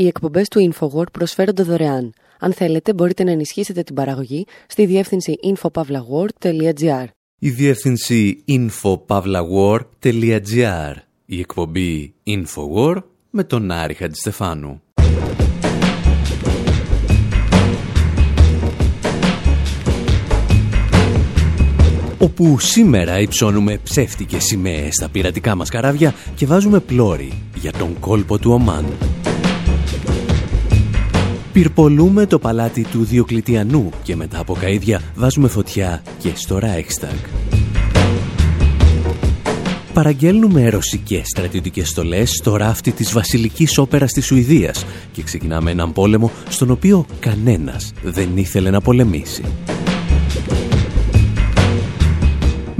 Οι εκπομπές του InfoWord προσφέρονται δωρεάν. Αν θέλετε, μπορείτε να ενισχύσετε την παραγωγή στη διεύθυνση infopavlagor.gr. Η διεύθυνση infopavlagor.gr. Η εκπομπή InfoWord με τον Άρη Χατζηστεφάνου. όπου σήμερα υψώνουμε ψεύτικες σημαίες στα πειρατικά μας καράβια και βάζουμε πλώρη για τον κόλπο του Ομάν. Πυρπολούμε το παλάτι του Διοκλητιανού και μετά από καΐδια βάζουμε φωτιά και στο Reichstag. Παραγγέλνουμε ρωσικές στρατιωτικές στολές στο ράφτη της Βασιλικής Όπερας της Σουηδίας και ξεκινάμε έναν πόλεμο στον οποίο κανένας δεν ήθελε να πολεμήσει.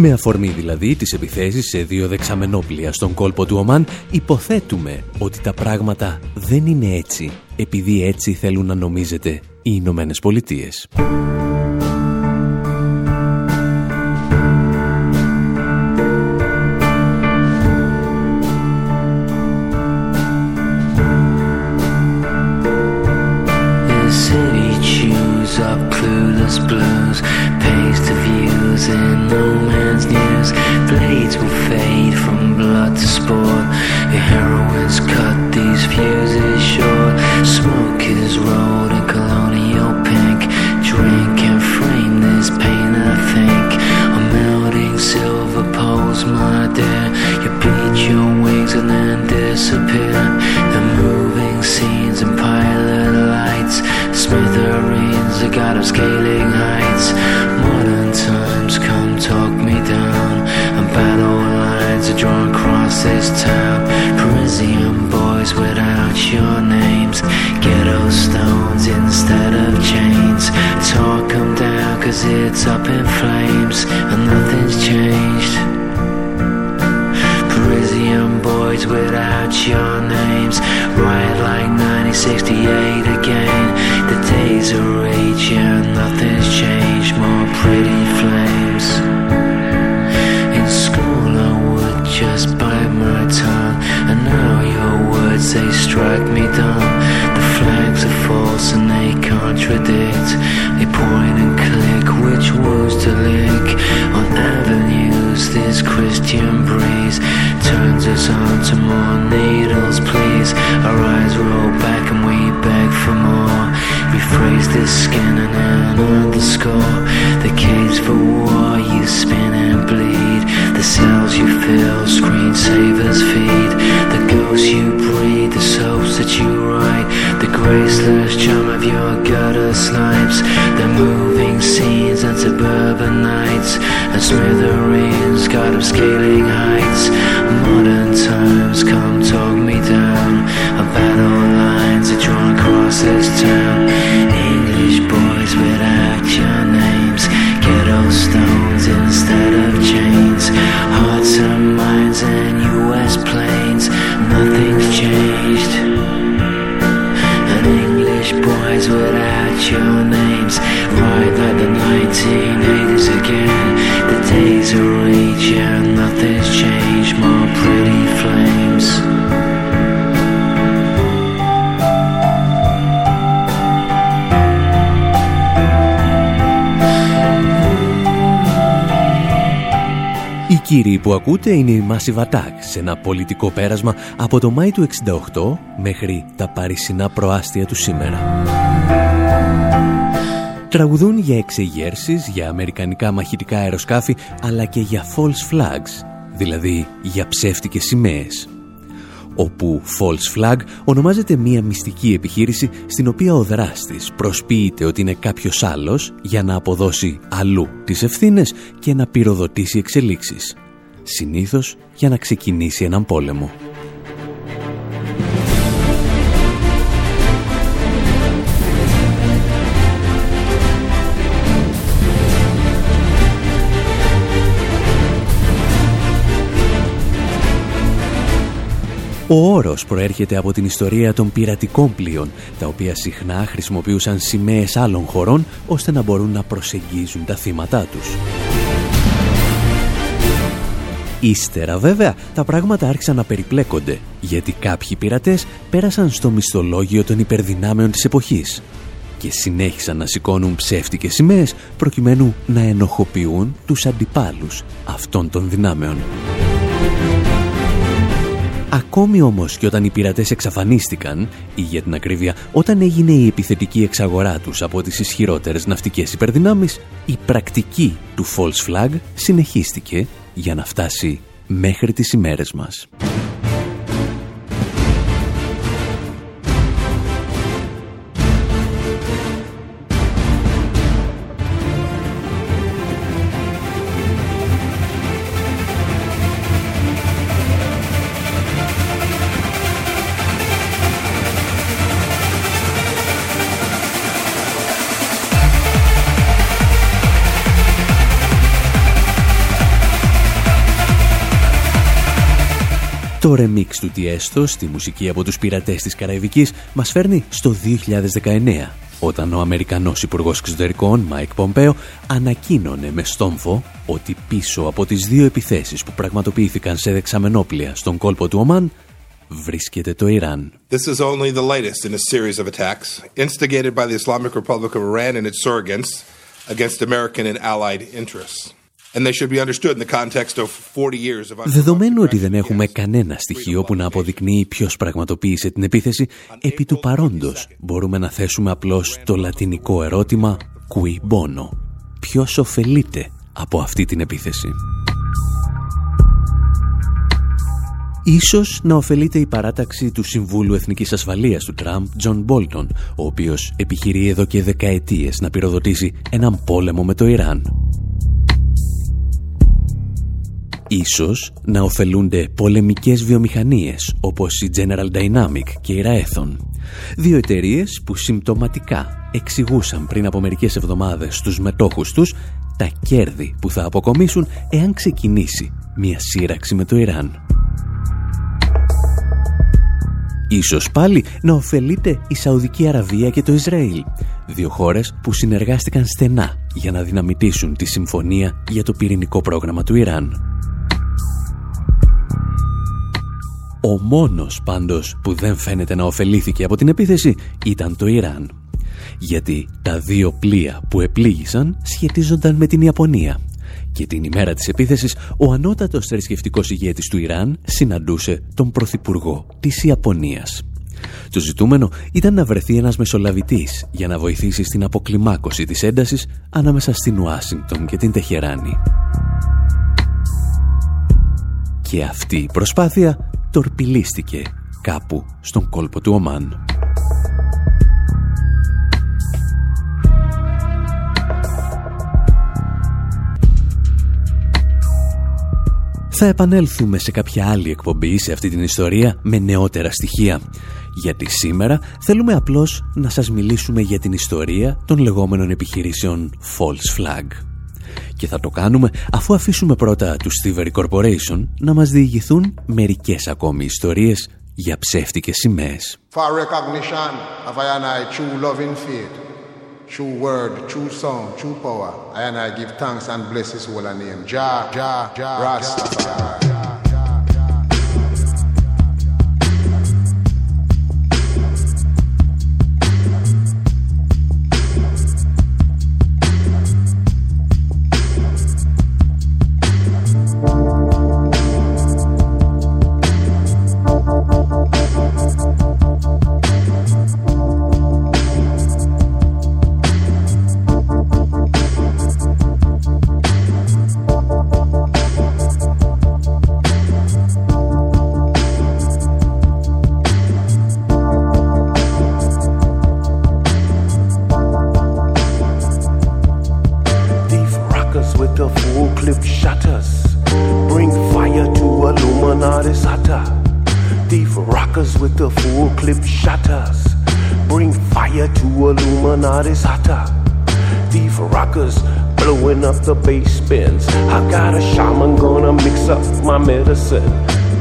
Με αφορμή δηλαδή τις επιθέσεις σε δύο δεξαμενόπλια στον κόλπο του Ομάν, υποθέτουμε ότι τα πράγματα δεν είναι έτσι, επειδή έτσι θέλουν να νομίζετε οι Ηνωμένες Πολιτείες. Κύριοι που ακούτε είναι η Massive Attack σε ένα πολιτικό πέρασμα από το Μάη του 68 μέχρι τα παρισινά προάστια του σήμερα. Τραγουδούν για εξεγέρσεις, για αμερικανικά μαχητικά αεροσκάφη, αλλά και για false flags, δηλαδή για ψεύτικες σημαίες όπου False Flag ονομάζεται μία μυστική επιχείρηση στην οποία ο δράστης προσποιείται ότι είναι κάποιος άλλος για να αποδώσει αλλού τις ευθύνες και να πυροδοτήσει εξελίξεις. Συνήθως για να ξεκινήσει έναν πόλεμο. Ο όρος προέρχεται από την ιστορία των πειρατικών πλοίων, τα οποία συχνά χρησιμοποιούσαν σημαίες άλλων χωρών ώστε να μπορούν να προσεγγίζουν τα θύματά τους. Ύστερα βέβαια τα πράγματα άρχισαν να περιπλέκονται γιατί κάποιοι πειρατές πέρασαν στο μισθολόγιο των υπερδυνάμεων της εποχής και συνέχισαν να σηκώνουν ψεύτικες σημαίες προκειμένου να ενοχοποιούν τους αντιπάλους αυτών των δυνάμεων. Ακόμη όμως και όταν οι πειρατές εξαφανίστηκαν, ή για την ακρίβεια όταν έγινε η επιθετική εξαγορά τους από τις ισχυρότερες ναυτικές υπερδυνάμεις, η πρακτική του false flag συνεχίστηκε για να φτάσει μέχρι τις ημέρες μας. Το remix του Tiesto στη μουσική από τους πειρατές της Καραϊβικής μας φέρνει στο 2019 όταν ο Αμερικανός Υπουργός Εξωτερικών Μάικ Πομπέο ανακοίνωνε με στόμφο ότι πίσω από τις δύο επιθέσεις που πραγματοποιήθηκαν σε δεξαμενόπλοια στον κόλπο του Ομάν βρίσκεται το Ιράν. This is only the latest in a series of attacks instigated by the Islamic Republic of Iran and its surrogates against American and allied interests. Δεδομένου ότι δεν έχουμε κανένα στοιχείο που να αποδεικνύει ποιος πραγματοποίησε την επίθεση, επί του παρόντος μπορούμε να θέσουμε απλώς το λατινικό ερώτημα «Cui bono» Ποιος ωφελείται από αυτή την επίθεση; Ίσως να ωφελείται η παράταξη του Συμβούλου Εθνικής Ασφαλείας του Τραμπ, Τζον Μπόλτον, ο οποίος επιχειρεί εδώ και δεκαετίες να πυροδοτήσει έναν πόλεμο με το Ιράν. Ίσως να ωφελούνται πολεμικές βιομηχανίες όπως η General Dynamic και η Raytheon. Δύο εταιρείες που συμπτωματικά εξηγούσαν πριν από μερικές εβδομάδες στους μετόχους τους τα κέρδη που θα αποκομίσουν εάν ξεκινήσει μια σύραξη με το Ιράν. Ίσως πάλι να ωφελείται η Σαουδική Αραβία και το Ισραήλ, δύο χώρες που συνεργάστηκαν στενά για να δυναμητήσουν τη συμφωνία για το πυρηνικό πρόγραμμα του Ιράν. Ο μόνος πάντως που δεν φαίνεται να ωφελήθηκε από την επίθεση ήταν το Ιράν. Γιατί τα δύο πλοία που επλήγησαν σχετίζονταν με την Ιαπωνία. Και την ημέρα της επίθεσης ο ανώτατος θρησκευτικός ηγέτης του Ιράν συναντούσε τον Πρωθυπουργό της Ιαπωνίας. Το ζητούμενο ήταν να βρεθεί ένας μεσολαβητής για να βοηθήσει στην αποκλιμάκωση της έντασης ανάμεσα στην Ουάσιγκτον και την Τεχεράνη. Και αυτή η προσπάθεια τορπιλίστηκε κάπου στον κόλπο του Ομάν. Θα επανέλθουμε σε κάποια άλλη εκπομπή σε αυτή την ιστορία με νεότερα στοιχεία. Γιατί σήμερα θέλουμε απλώς να σας μιλήσουμε για την ιστορία των λεγόμενων επιχειρήσεων False Flag και θα το κάνουμε αφού αφήσουμε πρώτα του Thievery Corporation να μας διηγηθούν μερικές ακόμη ιστορίες για ψεύτικες σημαίες. For recognition of I and I true loving faith, true word, true sound, true power, I and I give thanks and bless his holy name. Jah, Jah, Jah, Rastafari.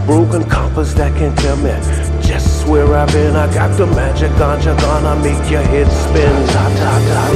Broken compass that can tell me just where I've been. I got the magic ganja gonna make your head spin. Da, da, da,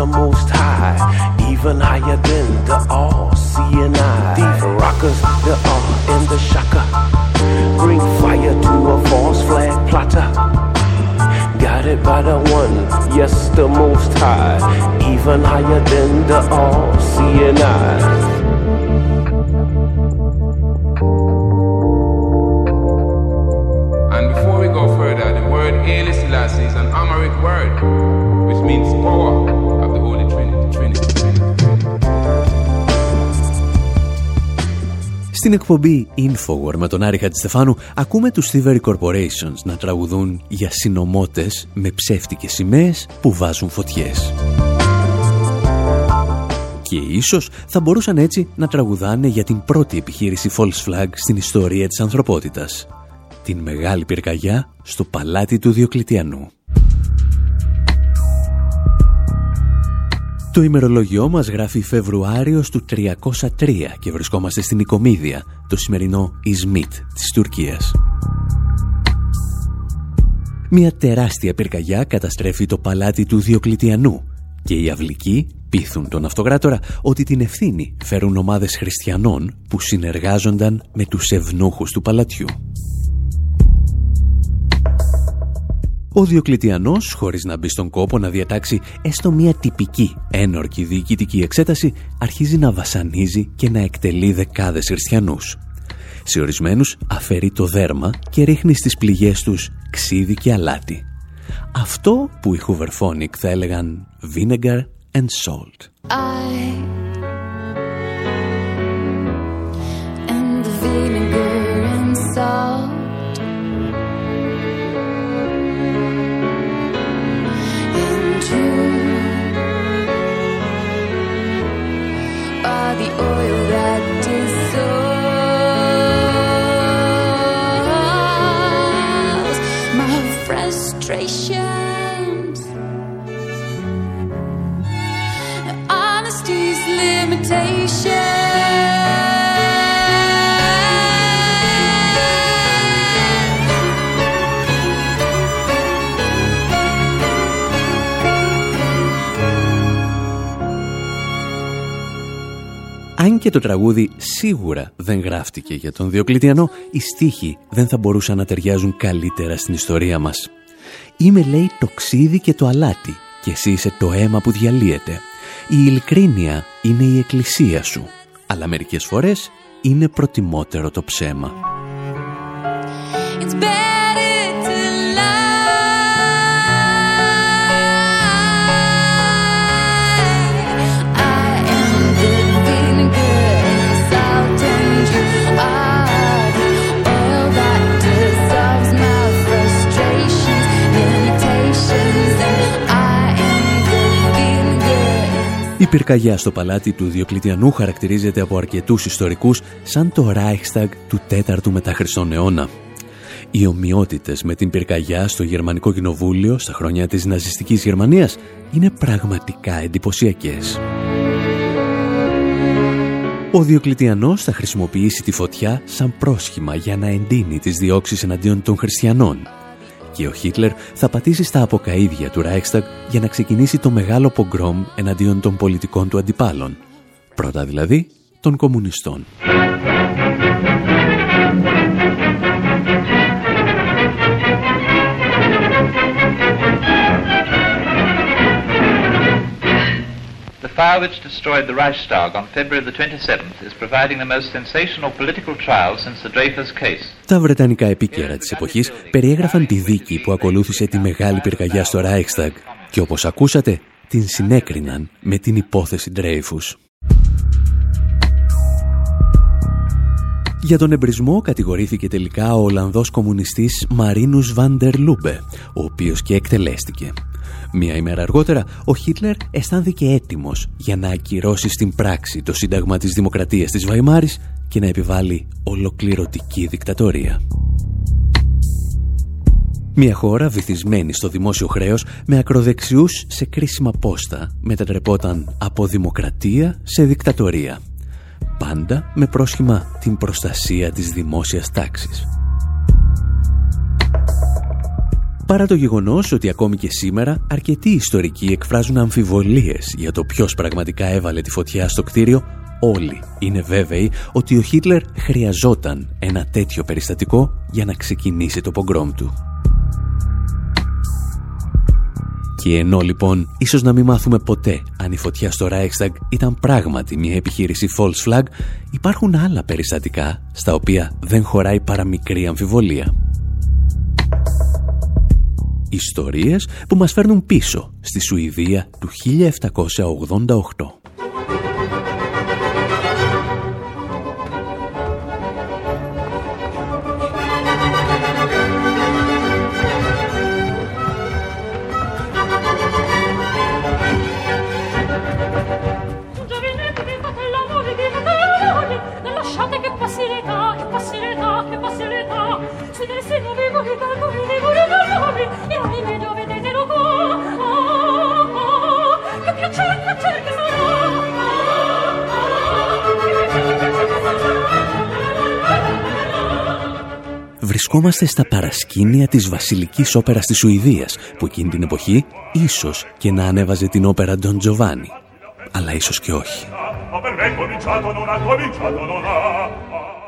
the most high. Even higher than the all seeing eye. These rockers, the R and the shaka. Bring fire to a false flag plotter. Guided by the one, yes, the most high. Even higher than the all seeing eye. Στην εκπομπή Infowar με τον Άρη Χατζηστεφάνου ακούμε τους Thievery Corporations να τραγουδούν για συνομότες με ψεύτικες σημαίες που βάζουν φωτιές. Και ίσως θα μπορούσαν έτσι να τραγουδάνε για την πρώτη επιχείρηση False Flag στην ιστορία της ανθρωπότητας την μεγάλη πυρκαγιά στο παλάτι του Διοκλητιανού. Το ημερολόγιό μας γράφει Φεβρουάριος του 303 και βρισκόμαστε στην Οικομίδια, το σημερινό Ισμίτ της Τουρκίας. Μια τεράστια πυρκαγιά καταστρέφει το παλάτι του Διοκλητιανού και οι αυλικοί πείθουν τον αυτοκράτορα ότι την ευθύνη φέρουν ομάδες χριστιανών που συνεργάζονταν με τους ευνούχους του παλατιού. Ο Διοκλητιανός, χωρίς να μπει στον κόπο να διατάξει έστω μια τυπική ένορκη διοικητική εξέταση, αρχίζει να βασανίζει και να εκτελεί δεκάδες χριστιανούς. Σε ορισμένους αφαιρεί το δέρμα και ρίχνει στις πληγές τους ξύδι και αλάτι. Αυτό που οι Χουβερφόνικ θα έλεγαν vinegar and salt. Αν και το τραγούδι σίγουρα δεν γράφτηκε για τον Διοκλητιανό, οι στίχοι δεν θα μπορούσαν να ταιριάζουν καλύτερα στην ιστορία μας. Είμαι λέει το ξύδι και το αλάτι και εσύ είσαι το αίμα που διαλύεται. Η ειλικρίνεια είναι η εκκλησία σου, αλλά μερικές φορές είναι προτιμότερο το ψέμα. Η πυρκαγιά στο παλάτι του Διοκλητιανού χαρακτηρίζεται από αρκετούς ιστορικούς σαν το Reichstag του 4ου μετά Χριστόν αιώνα. Οι ομοιότητες με την πυρκαγιά στο Γερμανικό Κοινοβούλιο στα χρόνια της ναζιστικής Γερμανίας είναι πραγματικά εντυπωσιακές. Ο Διοκλητιανός θα χρησιμοποιήσει τη φωτιά σαν πρόσχημα για να εντείνει τις διώξεις εναντίον των χριστιανών και ο Χίτλερ θα πατήσει στα αποκαίδια του Ράιξταγ για να ξεκινήσει το μεγάλο πογκρόμ εναντίον των πολιτικών του αντιπάλων. Πρώτα δηλαδή των κομμουνιστών. Fire which destroyed the Reichstag on February the 27th is providing the most sensational political trial since the Dreyfus case. Τα βρετανικά επίκαιρα της εποχής περιέγραφαν τη δίκη που ακολούθησε τη μεγάλη πυρκαγιά στο Reichstag και όπως ακούσατε την συνέκριναν με την υπόθεση Dreyfus. Για τον εμπρισμό κατηγορήθηκε τελικά ο Ολλανδός κομμουνιστής Μαρίνους Βαν ντερ Λούμπε, ο οποίος και εκτελέστηκε. Μία ημέρα αργότερα, ο Χίτλερ αισθάνθηκε έτοιμος για να ακυρώσει στην πράξη το Σύνταγμα της Δημοκρατίας της Βαϊμάρης και να επιβάλλει ολοκληρωτική δικτατορία. Μια χώρα βυθισμένη στο δημόσιο χρέος με ακροδεξιούς σε κρίσιμα πόστα μετατρεπόταν από δημοκρατία σε δικτατορία. πάντα με πρόσχημα την προστασία της δημόσιας τάξης. Παρά το γεγονός ότι ακόμη και σήμερα αρκετοί ιστορικοί εκφράζουν αμφιβολίες για το ποιος πραγματικά έβαλε τη φωτιά στο κτίριο, όλοι είναι βέβαιοι ότι ο Χίτλερ χρειαζόταν ένα τέτοιο περιστατικό για να ξεκινήσει το πογκρόμ του. Και ενώ λοιπόν ίσως να μην μάθουμε ποτέ αν η φωτιά στο Reichstag ήταν πράγματι μια επιχείρηση false flag, υπάρχουν άλλα περιστατικά στα οποία δεν χωράει παρά μικρή αμφιβολία. Ιστορίες που μας φέρνουν πίσω στη Σουηδία του 1788. Βρισκόμαστε στα παρασκήνια της βασιλικής όπερας της Σουηδίας, που εκείνη την εποχή ίσως και να ανέβαζε την όπερα Don Giovanni. Αλλά ίσως και όχι.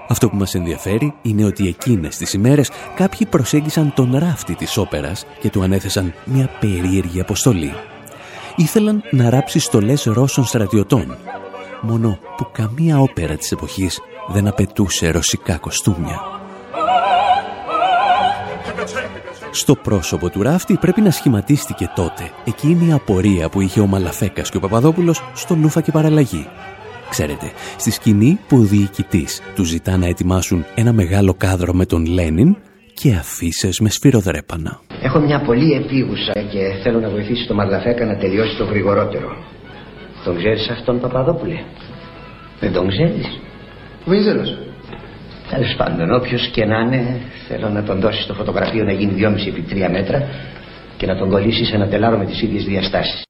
Αυτό που μας ενδιαφέρει είναι ότι εκείνες τις ημέρες κάποιοι προσέγγισαν τον ράφτη της όπερας και του ανέθεσαν μια περίεργη αποστολή. Ήθελαν να ράψει στολές Ρώσων στρατιωτών, μόνο που καμία όπερα της εποχής δεν απαιτούσε ρωσικά κοστούμια. Στο πρόσωπο του ράφτη πρέπει να σχηματίστηκε τότε εκείνη η απορία που είχε ο Μαλαφέκας και ο Παπαδόπουλος στο Λούφα και Παραλλαγή. Ξέρετε, στη σκηνή που ο διοικητής του ζητά να ετοιμάσουν ένα μεγάλο κάδρο με τον Λένιν και αφήσει με σφυροδρέπανα. Έχω μια πολύ επίγουσα και θέλω να βοηθήσει τον Μαλαφέκα να τελειώσει το γρηγορότερο. Τον ξέρεις αυτόν Παπαδόπουλε; Δεν τον ξέρεις; Βίζελος. Τέλος πάντων, όποιος και να είναι, θέλω να τον δώσεις στο φωτογραφείο να γίνει 2,5 επί 3 μέτρα και να τον κολλήσεις σε ένα τελάρο με τις ίδιες διαστάσεις.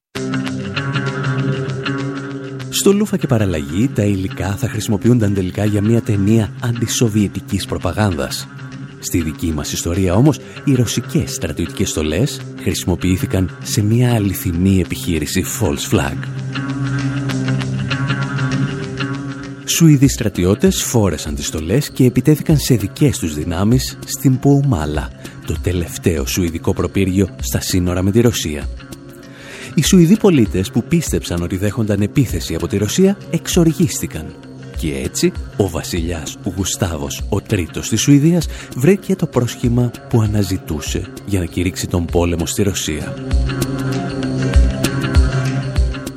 Στο Λούφα και Παραλλαγή τα υλικά θα χρησιμοποιούνταν τελικά για μια ταινία αντισοβιετικής προπαγάνδας. Στη δική μας ιστορία όμως, οι ρωσικές στρατιωτικές στολές χρησιμοποιήθηκαν σε μια αληθινή επιχείρηση false flag. Σουηδοί στρατιώτες φόρεσαν τις στολές και επιτέθηκαν σε δικές τους δυνάμεις στην Ποουμάλα, το τελευταίο σουηδικό προπύργιο στα σύνορα με τη Ρωσία. Οι Σουηδοί πολίτες που πίστεψαν ότι δέχονταν επίθεση από τη Ρωσία εξοργίστηκαν και έτσι ο βασιλιάς Γουστάβος ο τρίτος της Σουηδίας βρήκε το πρόσχημα που αναζητούσε για να κηρύξει τον πόλεμο στη Ρωσία.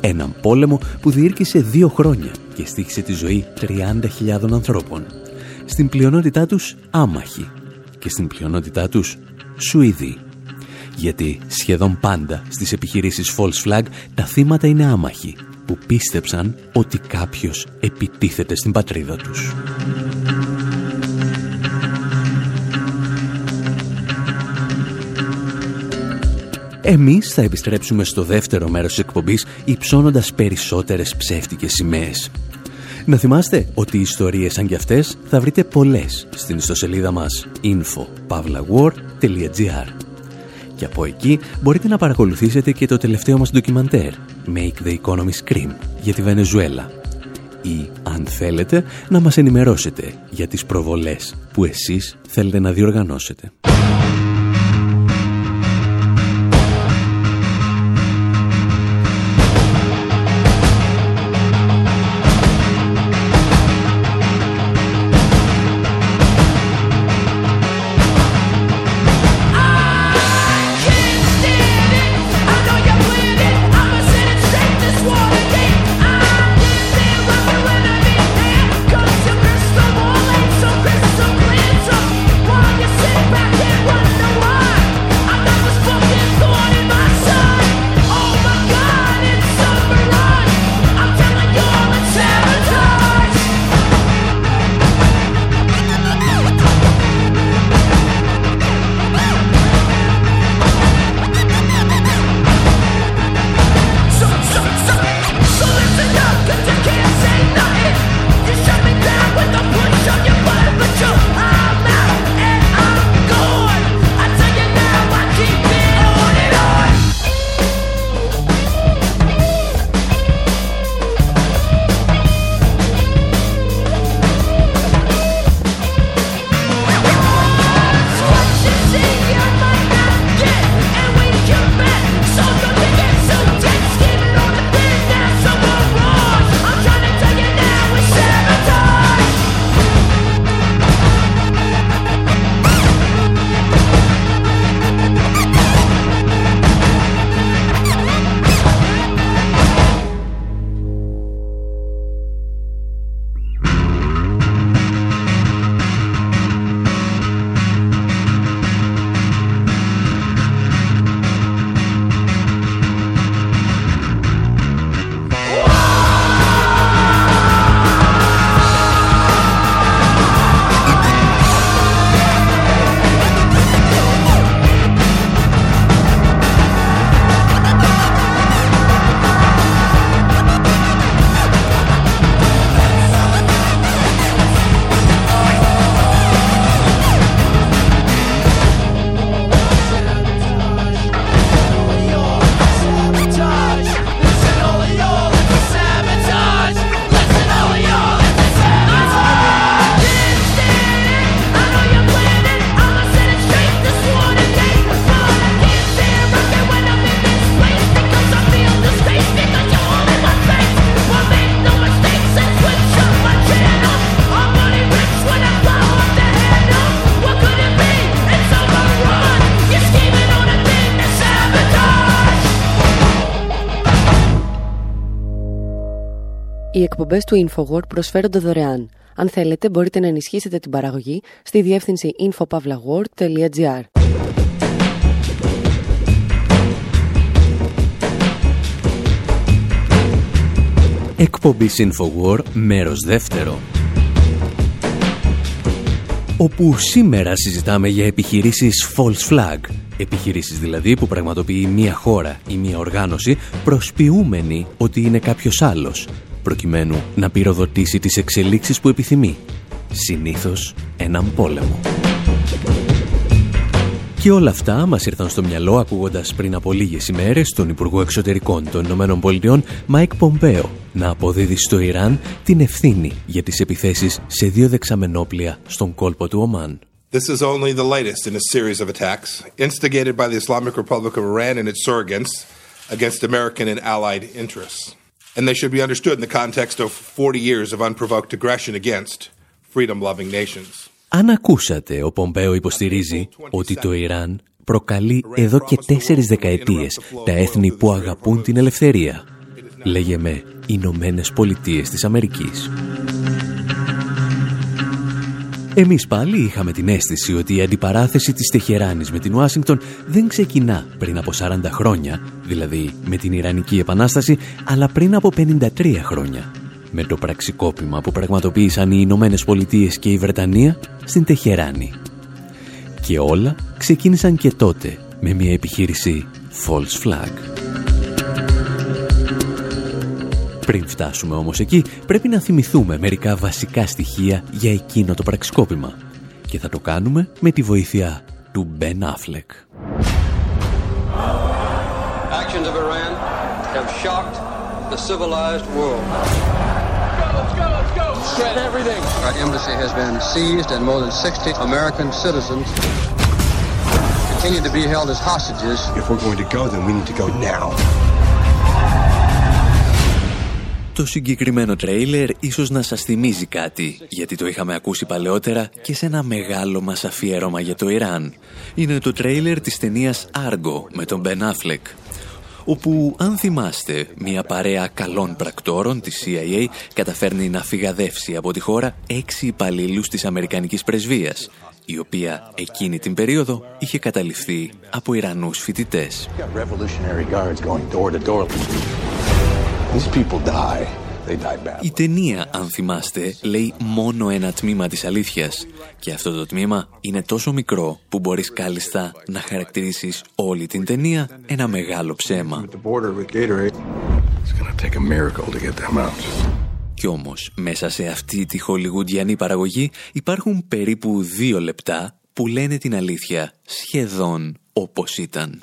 Έναν πόλεμο που διήρκησε δύο χρόνια και στήχησε τη ζωή 30.000 ανθρώπων. Στην πλειονότητά τους άμαχοι και στην πλειονότητά τους Σουηδοί. Γιατί σχεδόν πάντα στις επιχειρήσεις False Flag τα θύματα είναι άμαχοι που πίστεψαν ότι κάποιος επιτίθεται στην πατρίδα τους. Εμείς θα επιστρέψουμε στο δεύτερο μέρος της εκπομπής υψώνοντας περισσότερες ψεύτικες σημαίες. Να θυμάστε ότι ιστορίες σαν κι αυτές θα βρείτε πολλές στην ιστοσελίδα μας info.pavlawar.gr Και από εκεί μπορείτε να παρακολουθήσετε και το τελευταίο μας ντοκιμαντέρ Make the Economy Scream για τη Βενεζουέλα ή αν θέλετε να μας ενημερώσετε για τις προβολές που εσείς θέλετε να διοργανώσετε. Οι εκπομπές του InfoWord προσφέρονται δωρεάν. Αν θέλετε μπορείτε να ενισχύσετε την παραγωγή στη διεύθυνση infopavlagor.gr Εκπομπή InfoWar, μέρος δεύτερο. Όπου σήμερα συζητάμε για επιχειρήσεις false flag. Επιχειρήσεις δηλαδή που πραγματοποιεί μία χώρα ή μία οργάνωση προσποιούμενη ότι είναι κάποιος άλλος, προκειμένου να πυροδοτήσει τις εξελίξεις που επιθυμεί. Συνήθως έναν πόλεμο. Και όλα αυτά μας ήρθαν στο μυαλό ακούγοντας πριν από λίγες ημέρες τον Υπουργό Εξωτερικών των Ηνωμένων Πολιτειών Μάικ Πομπέο να αποδίδει στο Ιράν την ευθύνη για τις επιθέσεις σε δύο δεξαμενόπλια στον κόλπο του Ομάν. This is only the latest in a series of attacks instigated by the Islamic Republic of Iran and its surrogates against American and allied interests. And they should be understood in the context of 40 years of unprovoked aggression against freedom-loving nations. Αν ακούσατε, ο Πομπέο υποστηρίζει ότι το Ιράν προκαλεί εδώ και τέσσερις δεκαετίες τα έθνη που αγαπούν την ελευθερία. Λέγε με Ηνωμένες Πολιτείες της Αμερικής. Εμείς πάλι είχαμε την αίσθηση ότι η αντιπαράθεση της Τεχεράνης με την Ουάσιγκτον δεν ξεκινά πριν από 40 χρόνια, δηλαδή με την Ιρανική Επανάσταση, αλλά πριν από 53 χρόνια, με το πραξικόπημα που πραγματοποίησαν οι Ηνωμένες Πολιτείες και η Βρετανία στην Τεχεράνη. Και όλα ξεκίνησαν και τότε με μια επιχείρηση false flag. Πριν φτάσουμε όμως εκεί, πρέπει να θυμηθούμε μερικά βασικά στοιχεία για εκείνο το πραξικόπημα. Και θα το κάνουμε με τη βοήθεια του Ben Affleck. Actions of Iran have shocked the civilized world. everything. Our embassy has been seized and more than 60 American citizens continue to be held as hostages. If we're going to go, then we need to go now. Το συγκεκριμένο τρέιλερ ίσως να σας θυμίζει κάτι, γιατί το είχαμε ακούσει παλαιότερα και σε ένα μεγάλο μας αφιέρωμα για το Ιράν. Είναι το τρέιλερ της ταινίας Argo με τον Ben Affleck, όπου αν θυμάστε μια παρέα καλών πρακτόρων της CIA καταφέρνει να φυγαδεύσει από τη χώρα έξι υπαλλήλους της Αμερικανικής Πρεσβείας, η οποία εκείνη την περίοδο είχε καταληφθεί από Ιρανούς φοιτητές. Η ταινία, αν θυμάστε, λέει μόνο ένα τμήμα της αλήθειας. Και αυτό το τμήμα είναι τόσο μικρό που μπορείς κάλλιστα να χαρακτηρίσεις όλη την ταινία ένα μεγάλο ψέμα. Κι όμως, μέσα σε αυτή τη χολιγουντιανή παραγωγή υπάρχουν περίπου δύο λεπτά που λένε την αλήθεια σχεδόν όπως ήταν.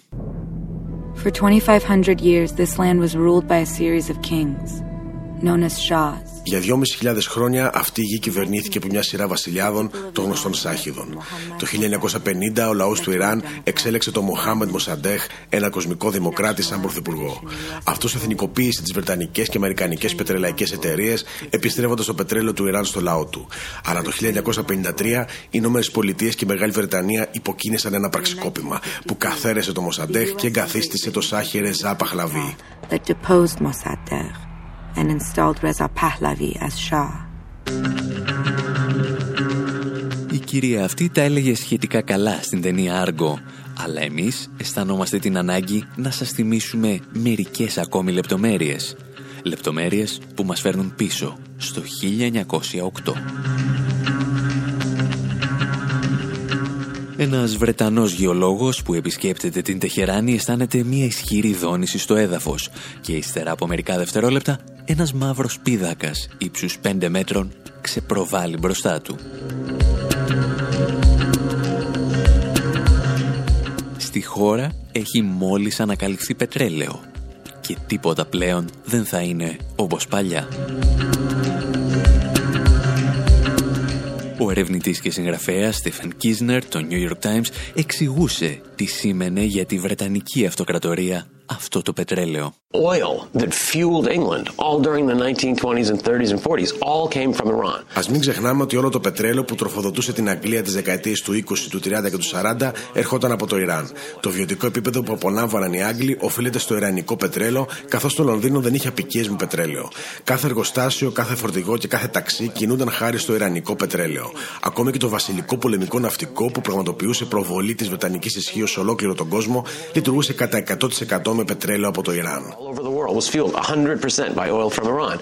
For 2,500 years, this land was ruled by a series of kings, known as Shahs. Για 2.500 χρόνια αυτή η γη κυβερνήθηκε από μια σειρά βασιλιάδων των γνωστών Σάχιδων. Το 1950 ο λαός του Ιράν εξέλεξε τον Μοχάμεντ Μοσαντέχ, ένα κοσμικό δημοκράτη, σαν πρωθυπουργό. Αυτός εθνικοποίησε τις Βρετανικές και Αμερικανικές πετρελαϊκές εταιρείες, επιστρέφοντας το πετρέλαιο του Ιράν στο λαό του. Αλλά το 1953 οι Ηνωμένες Πολιτείες και η Μεγάλη Βρετανία υποκίνησαν ένα πραξικόπημα που καθαίρεσε τον Μοσαντέχ και εγκαθίστησε το Σάχη Ρεζά Παχλαβή and installed Reza Pahlavi as Shah. Η κυρία αυτή τα έλεγε σχετικά καλά στην ταινία Άργο, αλλά εμείς αισθανόμαστε την ανάγκη να σας θυμίσουμε μερικές ακόμη λεπτομέρειες. Λεπτομέρειες που μας φέρνουν πίσω στο 1908. Ένας Βρετανός γεωλόγος που επισκέπτεται την Τεχεράνη αισθάνεται μια ισχυρή δόνηση στο έδαφος και ύστερα από μερικά δευτερόλεπτα ένας μαύρος πίδακας ύψους 5 μέτρων ξεπροβάλλει μπροστά του. Στη χώρα έχει μόλις ανακαλυφθεί πετρέλαιο και τίποτα πλέον δεν θα είναι όπως παλιά. Ο ερευνητής και συγγραφέας Στίφεν Κίνζερ, των New York Times, εξηγούσε τι σήμαινε για τη Βρετανική Αυτοκρατορία αυτό το πετρέλαιο. Oil that fueled England all during the 1920s and 30s and 40s all came from Iran. Ας μην ξεχνάμε ότι όλο το πετρέλαιο που τροφοδοτούσε την Αγγλία τις δεκαετίες του 20, του 30 και του 40 ερχόταν από το Ιράν. Το βιωτικό επίπεδο που απολάμβαναν οι Άγγλοι οφείλεται στο Ιρανικό πετρέλαιο, καθώς το Λονδίνο δεν είχε απικίες με πετρέλαιο. Κάθε εργοστάσιο, κάθε φορτηγό και κάθε ταξί κινούνταν χάρη στο Ιρανικό πετρέλαιο. Ακόμη και το βασιλικό πολεμικό ναυτικό που πραγματοποιούσε προβολή της Βρετανικής ισχύως σε ολόκληρο τον κόσμο λειτουργούσε κατά 100% με πετρέλαιο από το Ιράν. και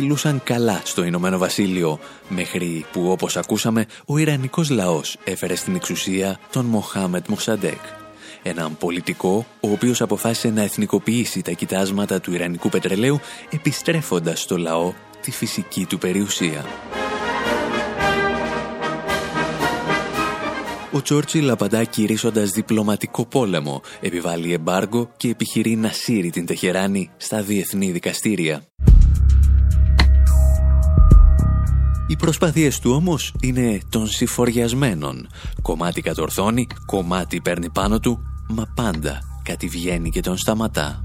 Κυλούσαν καλά στο Ηνωμένο Βασίλειο, μέχρι που όπως ακούσαμε ο Ιρανικός λαός έφερε στην εξουσία τον Μοχάμετ Μοσαντέκ. Έναν πολιτικό, ο οποίος αποφάσισε να εθνικοποιήσει τα κοιτάσματα του Ιρανικού πετρελαίου, επιστρέφοντας στο λαό τη φυσική του περιουσία. Ο Τσόρτσιλ απαντά κηρύσσοντας διπλωματικό πόλεμο, επιβάλλει εμπάργο και επιχειρεί να σύρει την Τεχεράνη στα διεθνή δικαστήρια. Οι προσπάθειες του όμως είναι των συφοριασμένων. Κομμάτι κατορθώνει, κομμάτι παίρνει πάνω του, μα πάντα κάτι βγαίνει και τον σταματά.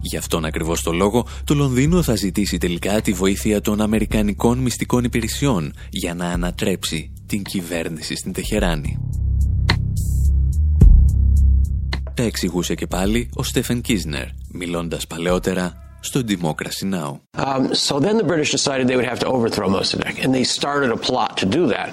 Γι' αυτόν ακριβώς το λόγο, το Λονδίνο θα ζητήσει τελικά τη βοήθεια των Αμερικανικών μυστικών υπηρεσιών για να ανατρέψει την κυβέρνηση στην Τεχεράνη. Τα εξηγούσε και πάλι ο Στέφεν Κίσνερ, μιλώντας παλαιότερα στο Democracy Now! Um, so then the British decided they would have to overthrow Mossadegh, and they started a plot to do that.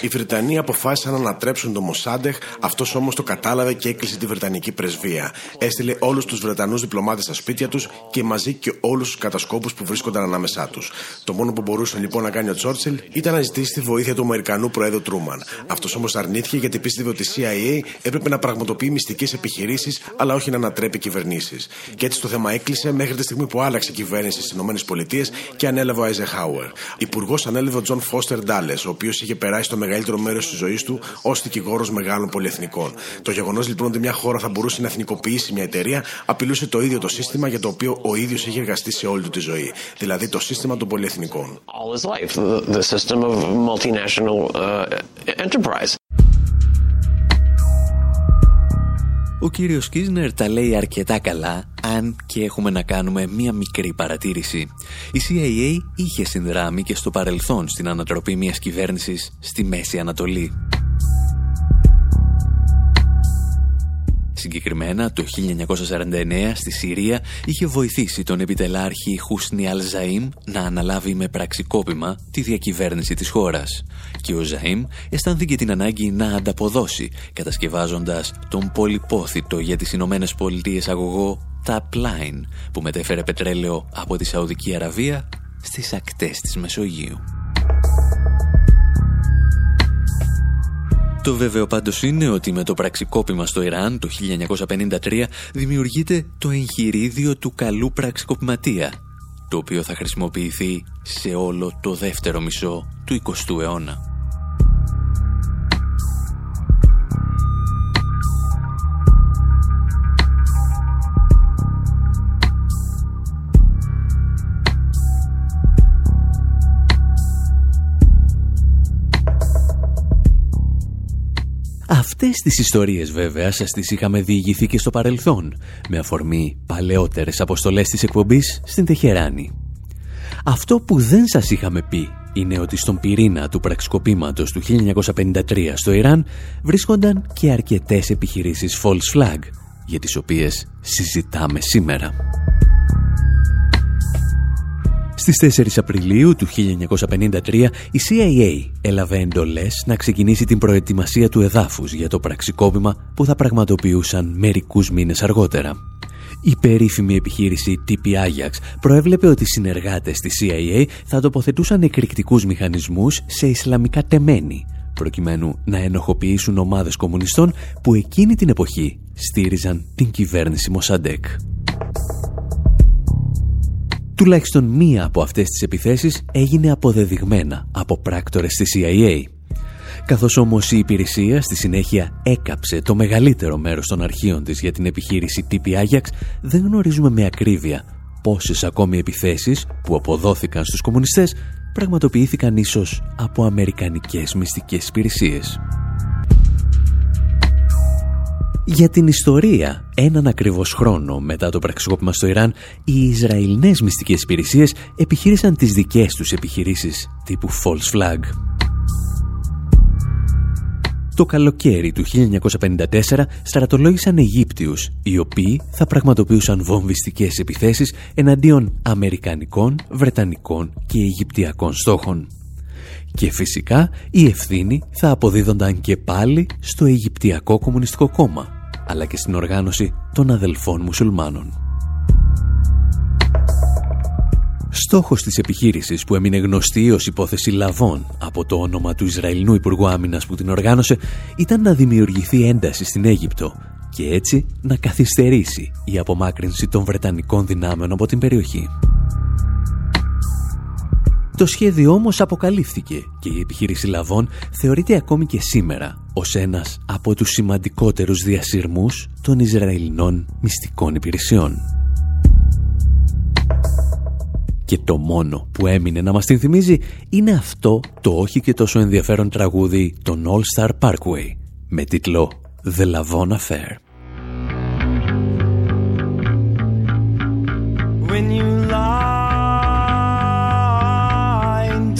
Οι Βρετανοί αποφάσισαν να ανατρέψουν τον Μοσάντεχ, αυτός όμως το κατάλαβε και έκλεισε τη Βρετανική πρεσβεία. Έστειλε όλους τους Βρετανούς διπλωμάτες στα σπίτια τους και μαζί και όλους τους κατασκόπους που βρίσκονταν ανάμεσά τους. Το μόνο που μπορούσε λοιπόν να κάνει ο Τσόρτσιλ ήταν να ζητήσει τη βοήθεια του Αμερικανού Προέδρου Τρούμαν. Αυτός όμως αρνήθηκε γιατί πίστευε ότι η CIA έπρεπε να πραγματοποιεί μυστικές επιχειρήσεις, αλλά όχι να ανατρέπει κυβερνήσεις. Και έτσι το θέμα έκλεισε μέχρι τη στιγμή που άλλαξε η κυβέρνηση στις ΗΠΑ και ανέλαβε ο Αϊζενχάουερ. Υπουργός ανέλαβε ο Τζον Φώστερ Ντάλες, ο οποίος είχε περάσει το μεγαλύτερο μέρος της ζωής του ως δικηγόρος μεγάλων πολυεθνικών. Το γεγονός λοιπόν ότι μια χώρα θα μπορούσε να εθνικοποιήσει μια εταιρεία απειλούσε το ίδιο το σύστημα για το οποίο ο ίδιος είχε εργαστεί σε όλη του τη ζωή. Δηλαδή το σύστημα των πολυεθνικών. Ο κύριος Κίσνερ τα λέει αρκετά καλά, αν και έχουμε να κάνουμε μία μικρή παρατήρηση. Η CIA είχε συνδράμει και στο παρελθόν στην ανατροπή μιας κυβέρνησης στη Μέση Ανατολή. Συγκεκριμένα, το 1949 στη Συρία είχε βοηθήσει τον επιτελάρχη Χούσνι Αλ Ζαΐμ να αναλάβει με πραξικόπημα τη διακυβέρνηση της χώρας. Και ο Ζαΐμ αισθάνθηκε την ανάγκη να ανταποδώσει, κατασκευάζοντας τον πολυπόθητο για τις Ηνωμένες Πολιτείες αγωγό Tap Line, που μετέφερε πετρέλαιο από τη Σαουδική Αραβία στις ακτές της Μεσογείου. Το βέβαιο πάντως είναι ότι με το πραξικόπημα στο Ιράν το 1953 δημιουργείται το εγχειρίδιο του καλού πραξικοπηματία, το οποίο θα χρησιμοποιηθεί σε όλο το δεύτερο μισό του 20ου αιώνα. Αυτές τις ιστορίες βέβαια σας τις είχαμε διηγηθεί και στο παρελθόν, με αφορμή παλαιότερες αποστολές της εκπομπής στην Τεχεράνη. Αυτό που δεν σας είχαμε πει είναι ότι στον πυρήνα του πραξικοπήματος του 1953 στο Ιράν βρίσκονταν και αρκετές επιχειρήσεις false flag, για τις οποίες συζητάμε σήμερα. Στις 4 Απριλίου του 1953 η CIA έλαβε εντολές να ξεκινήσει την προετοιμασία του εδάφους για το πραξικόπημα που θα πραγματοποιούσαν μερικούς μήνες αργότερα. Η περίφημη επιχείρηση TP Ajax προέβλεπε ότι οι συνεργάτες της CIA θα τοποθετούσαν εκρηκτικούς μηχανισμούς σε Ισλαμικά τεμένη, προκειμένου να ενοχοποιήσουν ομάδες κομμουνιστών που εκείνη την εποχή στήριζαν την κυβέρνηση Μοσαντέκ. Τουλάχιστον μία από αυτές τις επιθέσεις έγινε αποδεδειγμένα από πράκτορες της CIA. Καθώς όμως η υπηρεσία στη συνέχεια έκαψε το μεγαλύτερο μέρος των αρχείων της για την επιχείρηση TP Ajax, δεν γνωρίζουμε με ακρίβεια πόσες ακόμη επιθέσεις που αποδόθηκαν στους κομμουνιστές πραγματοποιήθηκαν ίσως από αμερικανικές μυστικές υπηρεσίες. Για την ιστορία, έναν ακριβώς χρόνο μετά το πραξικόπημα στο Ιράν, οι Ισραηλινές μυστικές υπηρεσίες επιχείρησαν τις δικές τους επιχειρήσεις τύπου false flag. Το καλοκαίρι του 1954 στρατολόγησαν Αιγύπτιους, οι οποίοι θα πραγματοποιούσαν βομβιστικές επιθέσεις εναντίον Αμερικανικών, Βρετανικών και Αιγυπτιακών στόχων. Και φυσικά η ευθύνη θα αποδίδονταν και πάλι στο Αιγυπτιακό Κομμουνιστικό Κόμμα, αλλά και στην οργάνωση των αδελφών μουσουλμάνων. Στόχος της επιχείρησης που έμεινε γνωστή ως υπόθεση Λαβών από το όνομα του Ισραηλινού Υπουργού Άμυνας που την οργάνωσε ήταν να δημιουργηθεί ένταση στην Αίγυπτο και έτσι να καθυστερήσει η απομάκρυνση των Βρετανικών δυνάμεων από την περιοχή. Το σχέδιο όμως αποκαλύφθηκε και η επιχείρηση Λαβών θεωρείται ακόμη και σήμερα ως ένας από τους σημαντικότερους διασυρμούς των Ισραηλινών μυστικών υπηρεσιών. Και το μόνο που έμεινε να μας την θυμίζει είναι αυτό το όχι και τόσο ενδιαφέρον τραγούδι των All Star Parkway με τίτλο The Lavon Affair. When you lie,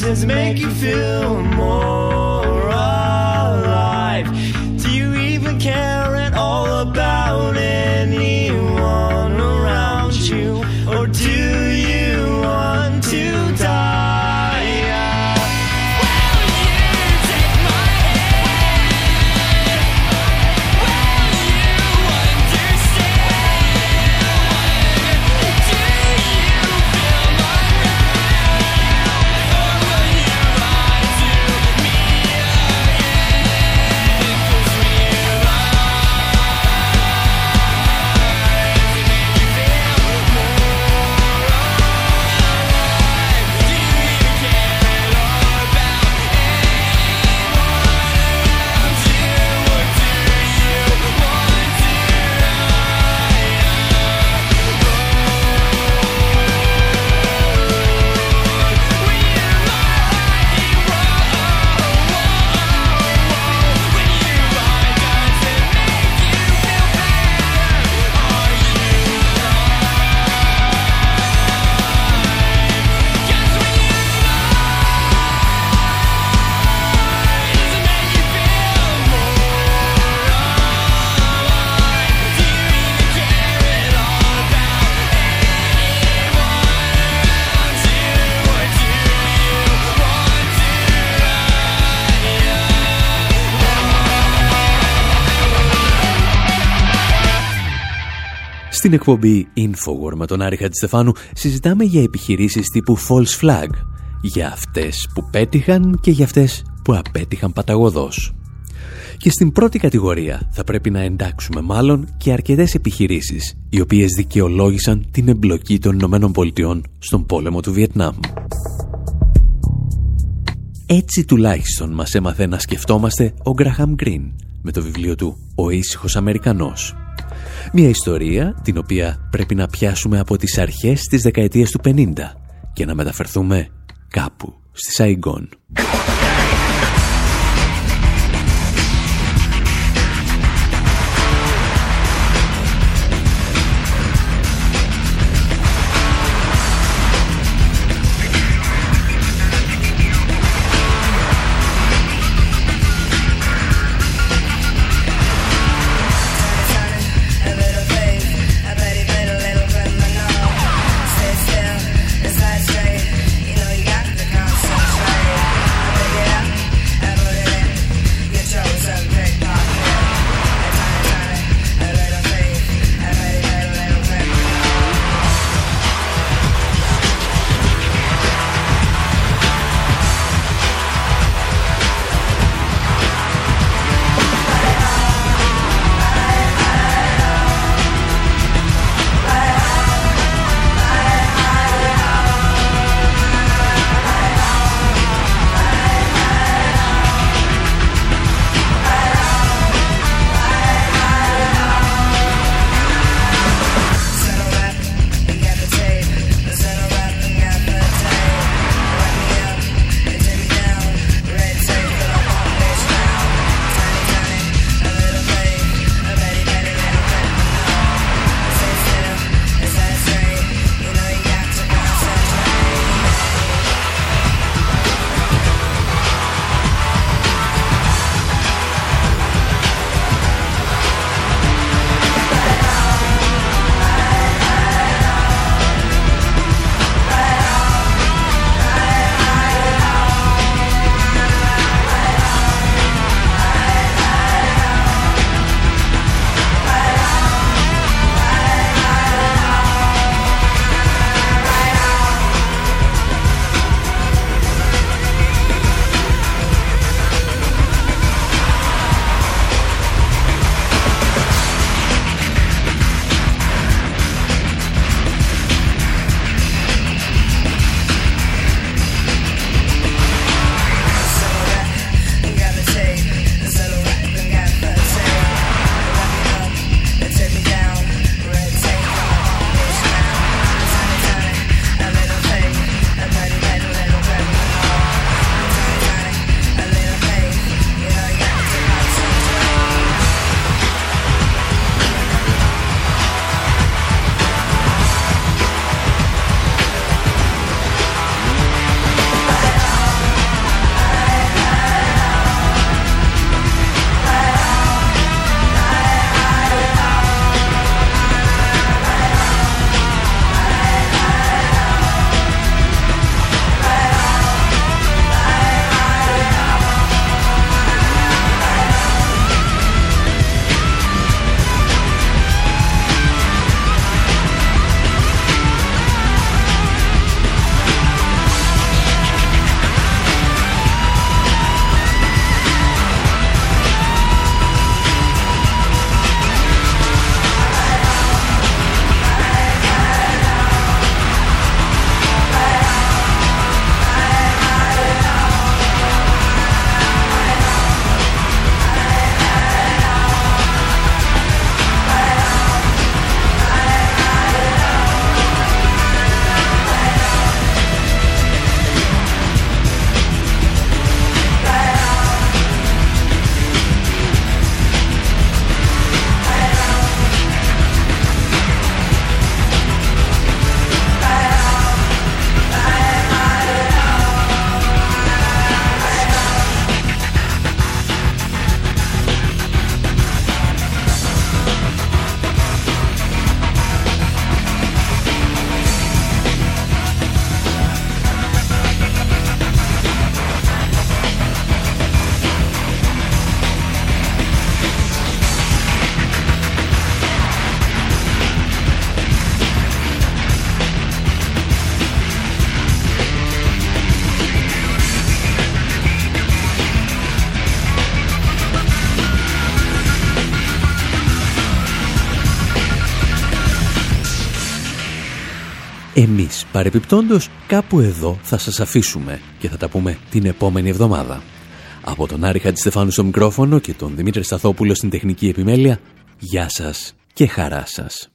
does it make you feel more; voltar. Στην εκπομπή Infowar με τον Άρη Χατζηστεφάνου συζητάμε για επιχειρήσεις τύπου false flag, για αυτές που πέτυχαν και για αυτές που απέτυχαν παταγωδός. Και στην πρώτη κατηγορία θα πρέπει να εντάξουμε μάλλον και αρκετές επιχειρήσεις οι οποίες δικαιολόγησαν την εμπλοκή των Ηνωμένων Πολιτειών στον πόλεμο του Βιετνάμ. Έτσι τουλάχιστον μας έμαθε να σκεφτόμαστε ο Γκραχαμ Γκριν με το βιβλίο του «Ο ήσυχος Αμερικανός». Μια ιστορία την οποία πρέπει να πιάσουμε από τις αρχές της δεκαετίας του 50 και να μεταφερθούμε κάπου στη Σαϊγκόν. Εμείς παρεπιπτόντος κάπου εδώ θα σας αφήσουμε και θα τα πούμε την επόμενη εβδομάδα. Από τον Άρη Χατζηστεφάνου στο μικρόφωνο και τον Δημήτρη Σταθόπουλο στην τεχνική επιμέλεια, γεια σας και χαρά σας.